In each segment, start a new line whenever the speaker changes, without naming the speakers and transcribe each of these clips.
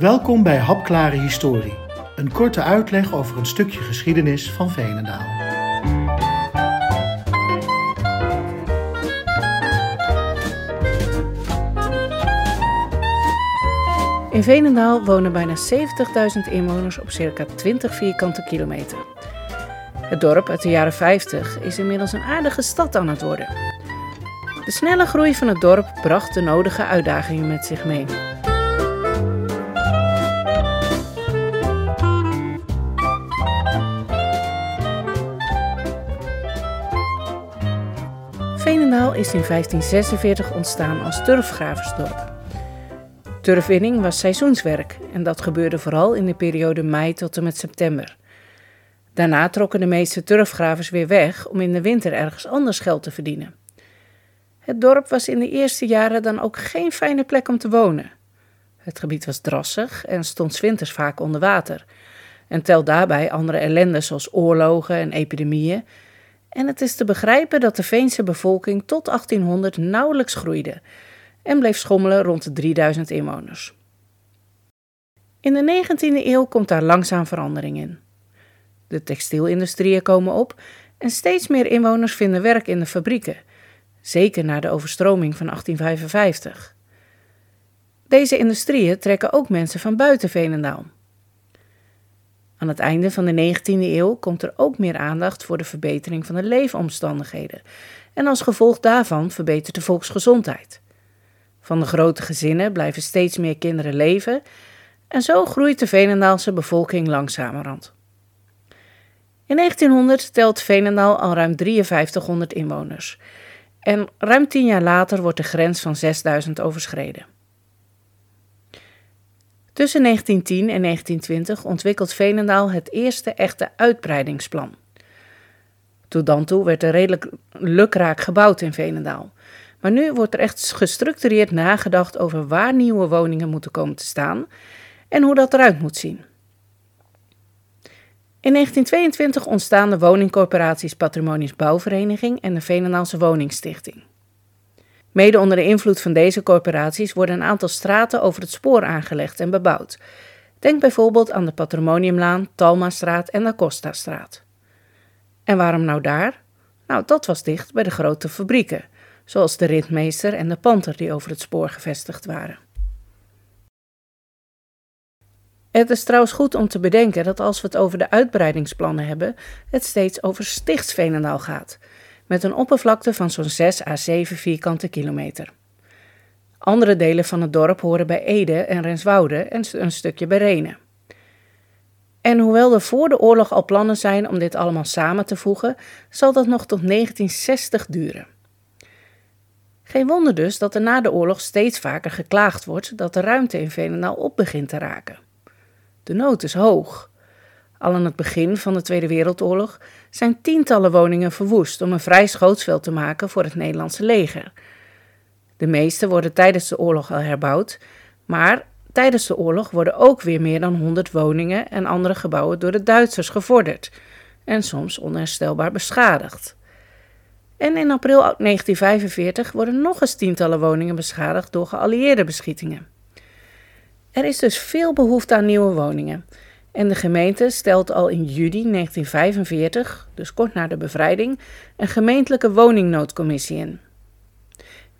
Welkom bij Hapklare Historie, een korte uitleg over een stukje geschiedenis van Veenendaal.
In Veenendaal wonen bijna 70.000 inwoners op circa 20 vierkante kilometer. Het dorp uit de jaren 50 is inmiddels een aardige stad aan het worden. De snelle groei van het dorp bracht de nodige uitdagingen met zich mee. Veenendaal is in 1546 ontstaan als turfgraversdorp. Turfwinning was seizoenswerk en dat gebeurde vooral in de periode mei tot en met september. Daarna trokken de meeste turfgravers weer weg om in de winter ergens anders geld te verdienen. Het dorp was in de eerste jaren dan ook geen fijne plek om te wonen. Het gebied was drassig en stond winters vaak onder water. En tel daarbij andere ellende zoals oorlogen en epidemieën. En het is te begrijpen dat de Veense bevolking tot 1800 nauwelijks groeide en bleef schommelen rond de 3000 inwoners. In de 19e eeuw komt daar langzaam verandering in. De textielindustrieën komen op en steeds meer inwoners vinden werk in de fabrieken, zeker na de overstroming van 1855. Deze industrieën trekken ook mensen van buiten Veenendaal. Aan het einde van de 19e eeuw komt er ook meer aandacht voor de verbetering van de leefomstandigheden en als gevolg daarvan verbetert de volksgezondheid. Van de grote gezinnen blijven steeds meer kinderen leven en zo groeit de Veenendaalse bevolking langzamerhand. In 1900 telt Veenendaal al ruim 5300 inwoners en ruim tien jaar later wordt de grens van 6000 overschreden. Tussen 1910 en 1920 ontwikkelt Veenendaal het eerste echte uitbreidingsplan. Tot dan toe werd er redelijk lukraak gebouwd in Veenendaal. Maar nu wordt er echt gestructureerd nagedacht over waar nieuwe woningen moeten komen te staan en hoe dat eruit moet zien. In 1922 ontstaan de woningcorporaties Patrimonisch Bouwvereniging en de Veenendaalse Woningstichting. Mede onder de invloed van deze corporaties worden een aantal straten over het spoor aangelegd en bebouwd. Denk bijvoorbeeld aan de Patrimoniumlaan, Talmastraat en de Costastraat. En waarom nou daar? Nou, dat was dicht bij de grote fabrieken, zoals de Ritmeester en de Panter die over het spoor gevestigd waren. Het is trouwens goed om te bedenken dat als we het over de uitbreidingsplannen hebben, het steeds over Stichtsveenendaal gaat, met een oppervlakte van zo'n 6 à 7 vierkante kilometer. Andere delen van het dorp horen bij Ede en Renswoude en een stukje bij Renen. En hoewel er voor de oorlog al plannen zijn om dit allemaal samen te voegen, zal dat nog tot 1960 duren. Geen wonder dus dat er na de oorlog steeds vaker geklaagd wordt dat de ruimte in Veenendaal op begint te raken. De nood is hoog. Al aan het begin van de Tweede Wereldoorlog zijn tientallen woningen verwoest om een vrij schootsveld te maken voor het Nederlandse leger. De meeste worden tijdens de oorlog al herbouwd, maar tijdens de oorlog worden ook weer meer dan 100 woningen en andere gebouwen door de Duitsers gevorderd en soms onherstelbaar beschadigd. En in april 1945 worden nog eens tientallen woningen beschadigd door geallieerde beschietingen. Er is dus veel behoefte aan nieuwe woningen. En de gemeente stelt al in juli 1945, dus kort na de bevrijding, een gemeentelijke woningnoodcommissie in.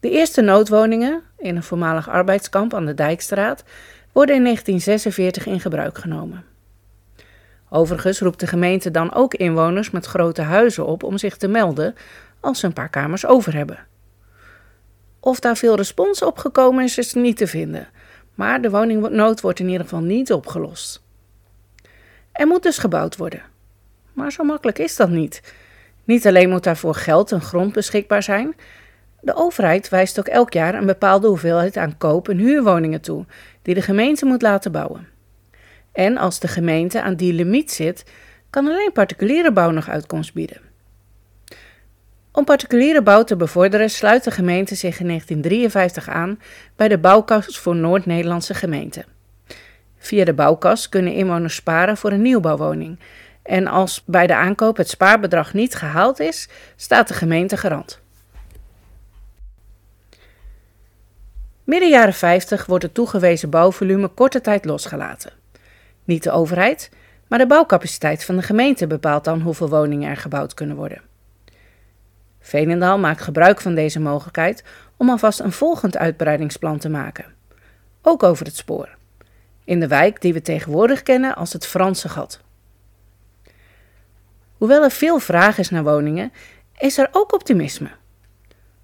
De eerste noodwoningen, in een voormalig arbeidskamp aan de Dijkstraat, worden in 1946 in gebruik genomen. Overigens roept de gemeente dan ook inwoners met grote huizen op om zich te melden als ze een paar kamers over hebben. Of daar veel respons op gekomen is, is niet te vinden. Maar de woningnood wordt in ieder geval niet opgelost. Er moet dus gebouwd worden. Maar zo makkelijk is dat niet. Niet alleen moet daarvoor geld en grond beschikbaar zijn. De overheid wijst ook elk jaar een bepaalde hoeveelheid aan koop- en huurwoningen toe, die de gemeente moet laten bouwen. En als de gemeente aan die limiet zit, kan alleen particuliere bouw nog uitkomst bieden. Om particuliere bouw te bevorderen sluit de gemeente zich in 1953 aan bij de bouwkas voor Noord-Nederlandse gemeenten. Via de bouwkas kunnen inwoners sparen voor een nieuwbouwwoning. En als bij de aankoop het spaarbedrag niet gehaald is, staat de gemeente garant. Midden jaren 50 wordt het toegewezen bouwvolume korte tijd losgelaten. Niet de overheid, maar de bouwcapaciteit van de gemeente bepaalt dan hoeveel woningen er gebouwd kunnen worden. Veenendaal maakt gebruik van deze mogelijkheid om alvast een volgend uitbreidingsplan te maken. Ook over het spoor. In de wijk die we tegenwoordig kennen als het Franse gat. Hoewel er veel vraag is naar woningen, is er ook optimisme.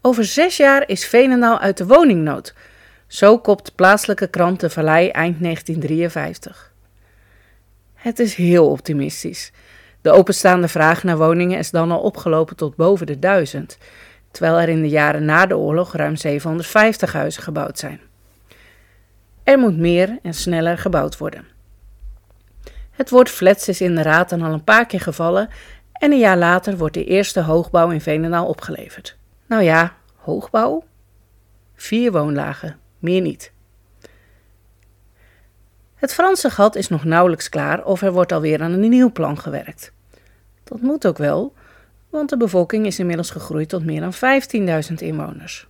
Over zes jaar is Veenendaal uit de woningnood. Zo kopt plaatselijke krant De Vallei eind 1953. Het is heel optimistisch. De openstaande vraag naar woningen is dan al opgelopen tot boven de duizend, terwijl er in de jaren na de oorlog ruim 750 huizen gebouwd zijn. Er moet meer en sneller gebouwd worden. Het woord flats is in de raad dan al een paar keer gevallen en een jaar later wordt de eerste hoogbouw in Veenendaal opgeleverd. Nou ja, hoogbouw? Vier woonlagen, meer niet. Het Franse gat is nog nauwelijks klaar of er wordt alweer aan een nieuw plan gewerkt. Dat moet ook wel, want de bevolking is inmiddels gegroeid tot meer dan 15.000 inwoners.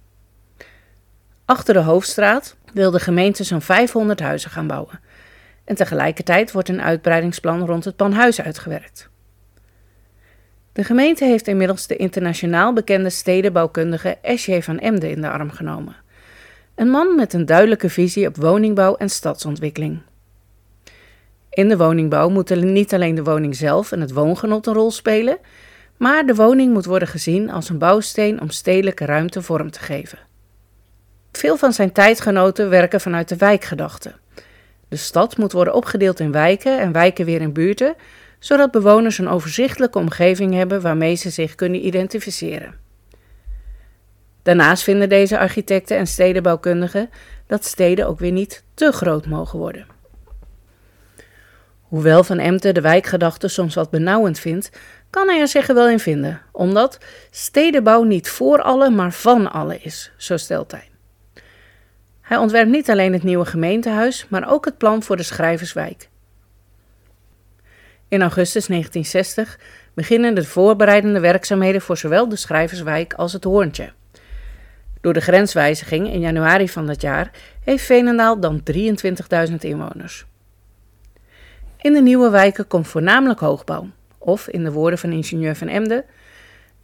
Achter de hoofdstraat wil de gemeente zo'n 500 huizen gaan bouwen. En tegelijkertijd wordt een uitbreidingsplan rond het Panhuis uitgewerkt. De gemeente heeft inmiddels de internationaal bekende stedenbouwkundige S.J. van Emden in de arm genomen. Een man met een duidelijke visie op woningbouw en stadsontwikkeling. In de woningbouw moeten niet alleen de woning zelf en het woongenot een rol spelen, maar de woning moet worden gezien als een bouwsteen om stedelijke ruimte vorm te geven. Veel van zijn tijdgenoten werken vanuit de wijkgedachte. De stad moet worden opgedeeld in wijken en wijken weer in buurten, zodat bewoners een overzichtelijke omgeving hebben waarmee ze zich kunnen identificeren. Daarnaast vinden deze architecten en stedenbouwkundigen dat steden ook weer niet te groot mogen worden. Hoewel Van Emten de wijkgedachte soms wat benauwend vindt, kan hij er zich wel in vinden, omdat stedenbouw niet voor alle, maar van alle is, zo stelt hij. Hij ontwerpt niet alleen het nieuwe gemeentehuis, maar ook het plan voor de Schrijverswijk. In augustus 1960 beginnen de voorbereidende werkzaamheden voor zowel de Schrijverswijk als het Hoorntje. Door de grenswijziging in januari van dat jaar heeft Veenendaal dan 23.000 inwoners. In de nieuwe wijken komt voornamelijk hoogbouw, of in de woorden van ingenieur Van Emden,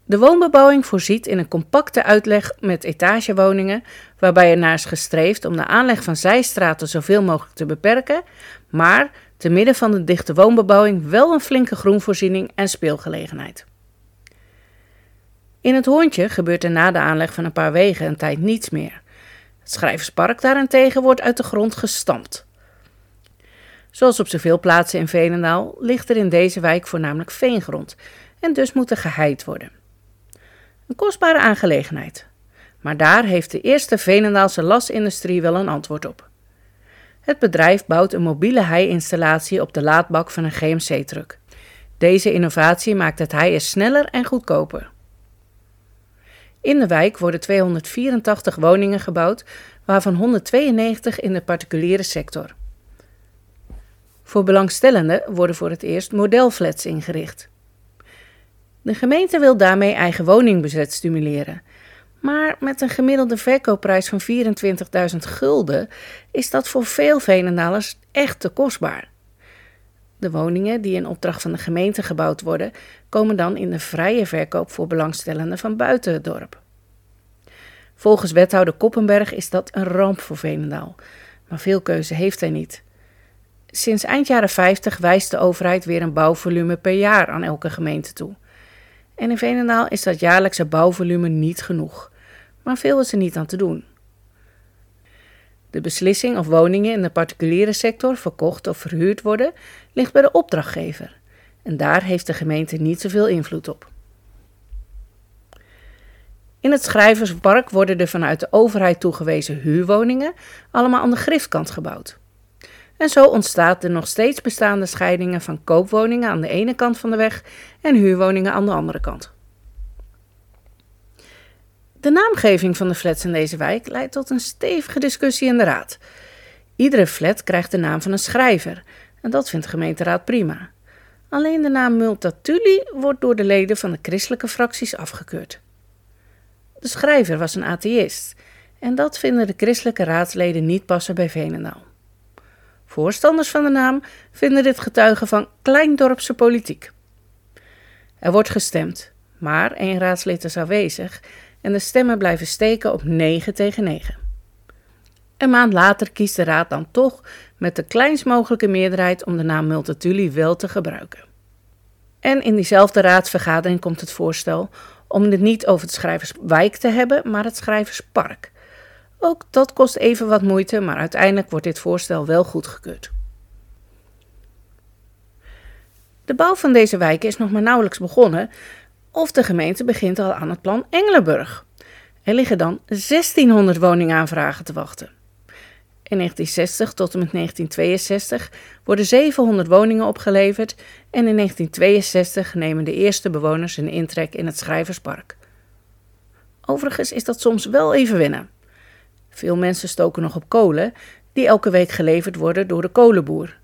de woonbebouwing voorziet in een compacte uitleg met etagewoningen, waarbij er naar is gestreefd om de aanleg van zijstraten zoveel mogelijk te beperken, maar te midden van de dichte woonbebouwing wel een flinke groenvoorziening en speelgelegenheid. In het Hoorntje gebeurt er na de aanleg van een paar wegen een tijd niets meer. Het Schrijverspark daarentegen wordt uit de grond gestampt. Zoals op zoveel plaatsen in Veenendaal ligt er in deze wijk voornamelijk veengrond en dus moet er geheid worden. Een kostbare aangelegenheid. Maar daar heeft de eerste Veenendaalse lasindustrie wel een antwoord op. Het bedrijf bouwt een mobiele hei-installatie op de laadbak van een GMC-truck. Deze innovatie maakt het heien sneller en goedkoper. In de wijk worden 284 woningen gebouwd, waarvan 192 in de particuliere sector. Voor belangstellenden worden voor het eerst modelflats ingericht. De gemeente wil daarmee eigen woningbezet stimuleren. Maar met een gemiddelde verkoopprijs van 24.000 gulden is dat voor veel Venendalers echt te kostbaar. De woningen die in opdracht van de gemeente gebouwd worden, komen dan in de vrije verkoop voor belangstellenden van buiten het dorp. Volgens wethouder Koppenberg is dat een ramp voor Venendaal, maar veel keuze heeft hij niet. Sinds eind jaren 50 wijst de overheid weer een bouwvolume per jaar aan elke gemeente toe. En in Veenendaal is dat jaarlijkse bouwvolume niet genoeg, maar veel is er niet aan te doen. De beslissing of woningen in de particuliere sector verkocht of verhuurd worden, ligt bij de opdrachtgever. En daar heeft de gemeente niet zoveel invloed op. In het Schrijverspark worden de vanuit de overheid toegewezen huurwoningen allemaal aan de griftkant gebouwd. En zo ontstaat de nog steeds bestaande scheidingen van koopwoningen aan de ene kant van de weg en huurwoningen aan de andere kant. De naamgeving van de flats in deze wijk leidt tot een stevige discussie in de raad. Iedere flat krijgt de naam van een schrijver en dat vindt de gemeenteraad prima. Alleen de naam Multatuli wordt door de leden van de christelijke fracties afgekeurd. De schrijver was een atheïst En dat vinden de christelijke raadsleden niet passen bij Veenendaal. Voorstanders van de naam vinden dit getuigen van kleindorpse politiek. Er wordt gestemd, maar één raadslid is aanwezig en de stemmen blijven steken op 9 tegen 9. Een maand later kiest de raad dan toch met de kleinst mogelijke meerderheid om de naam Multatuli wel te gebruiken. En in diezelfde raadsvergadering komt het voorstel om het niet over het schrijverswijk te hebben, maar het schrijverspark. Ook dat kost even wat moeite, maar uiteindelijk wordt dit voorstel wel goedgekeurd. De bouw van deze wijken is nog maar nauwelijks begonnen, of de gemeente begint al aan het plan Engelenburg. Er liggen dan 1600 woningaanvragen te wachten. In 1960 tot en met 1962 worden 700 woningen opgeleverd en in 1962 nemen de eerste bewoners een intrek in het Schrijverspark. Overigens is dat soms wel even winnen. Veel mensen stoken nog op kolen, die elke week geleverd worden door de kolenboer.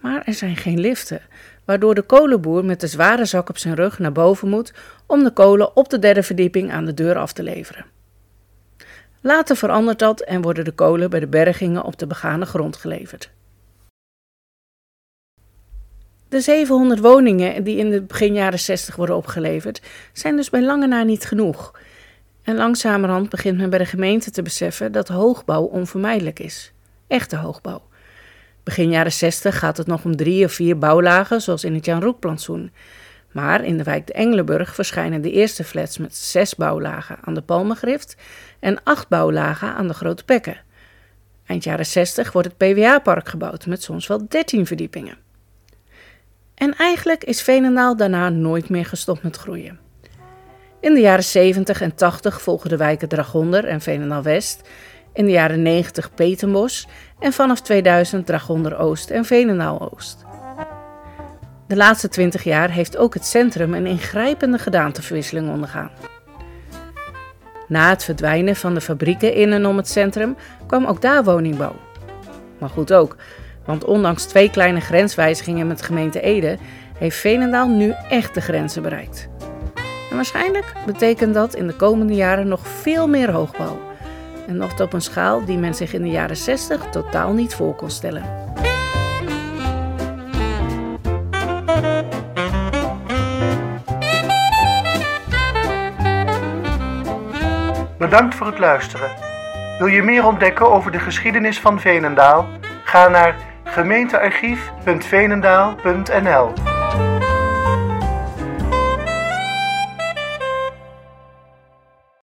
Maar er zijn geen liften, waardoor de kolenboer met de zware zak op zijn rug naar boven moet om de kolen op de derde verdieping aan de deur af te leveren. Later verandert dat en worden de kolen bij de bergingen op de begane grond geleverd. De 700 woningen die in de begin jaren 60 worden opgeleverd, zijn dus bij lange na niet genoeg. En langzamerhand begint men bij de gemeente te beseffen dat hoogbouw onvermijdelijk is. Echte hoogbouw. Begin jaren 60 gaat het nog om drie of vier bouwlagen, zoals in het Jan Roekplantsoen. Maar in de wijk de Engelenburg verschijnen de eerste flats met zes bouwlagen aan de Palmengrift en acht bouwlagen aan de Grote Pekken. Eind jaren 60 wordt het PWA-park gebouwd met soms wel 13 verdiepingen. En eigenlijk is Veenendaal daarna nooit meer gestopt met groeien. In de jaren 70 en 80 volgen de wijken Dragonder en Veenendaal West. In de jaren 90 Petenbos en vanaf 2000 Dragonder Oost en Veenendaal Oost. De laatste 20 jaar heeft ook het centrum een ingrijpende gedaanteverwisseling ondergaan. Na het verdwijnen van de fabrieken in en om het centrum kwam ook daar woningbouw. Maar goed ook, want ondanks twee kleine grenswijzigingen met gemeente Ede heeft Veenendaal nu echt de grenzen bereikt. Waarschijnlijk betekent dat in de komende jaren nog veel meer hoogbouw. En nog op een schaal die men zich in de jaren 60 totaal niet voor kon stellen.
Bedankt voor het luisteren. Wil je meer ontdekken over de geschiedenis van Veenendaal? Ga naar gemeentearchief.veenendaal.nl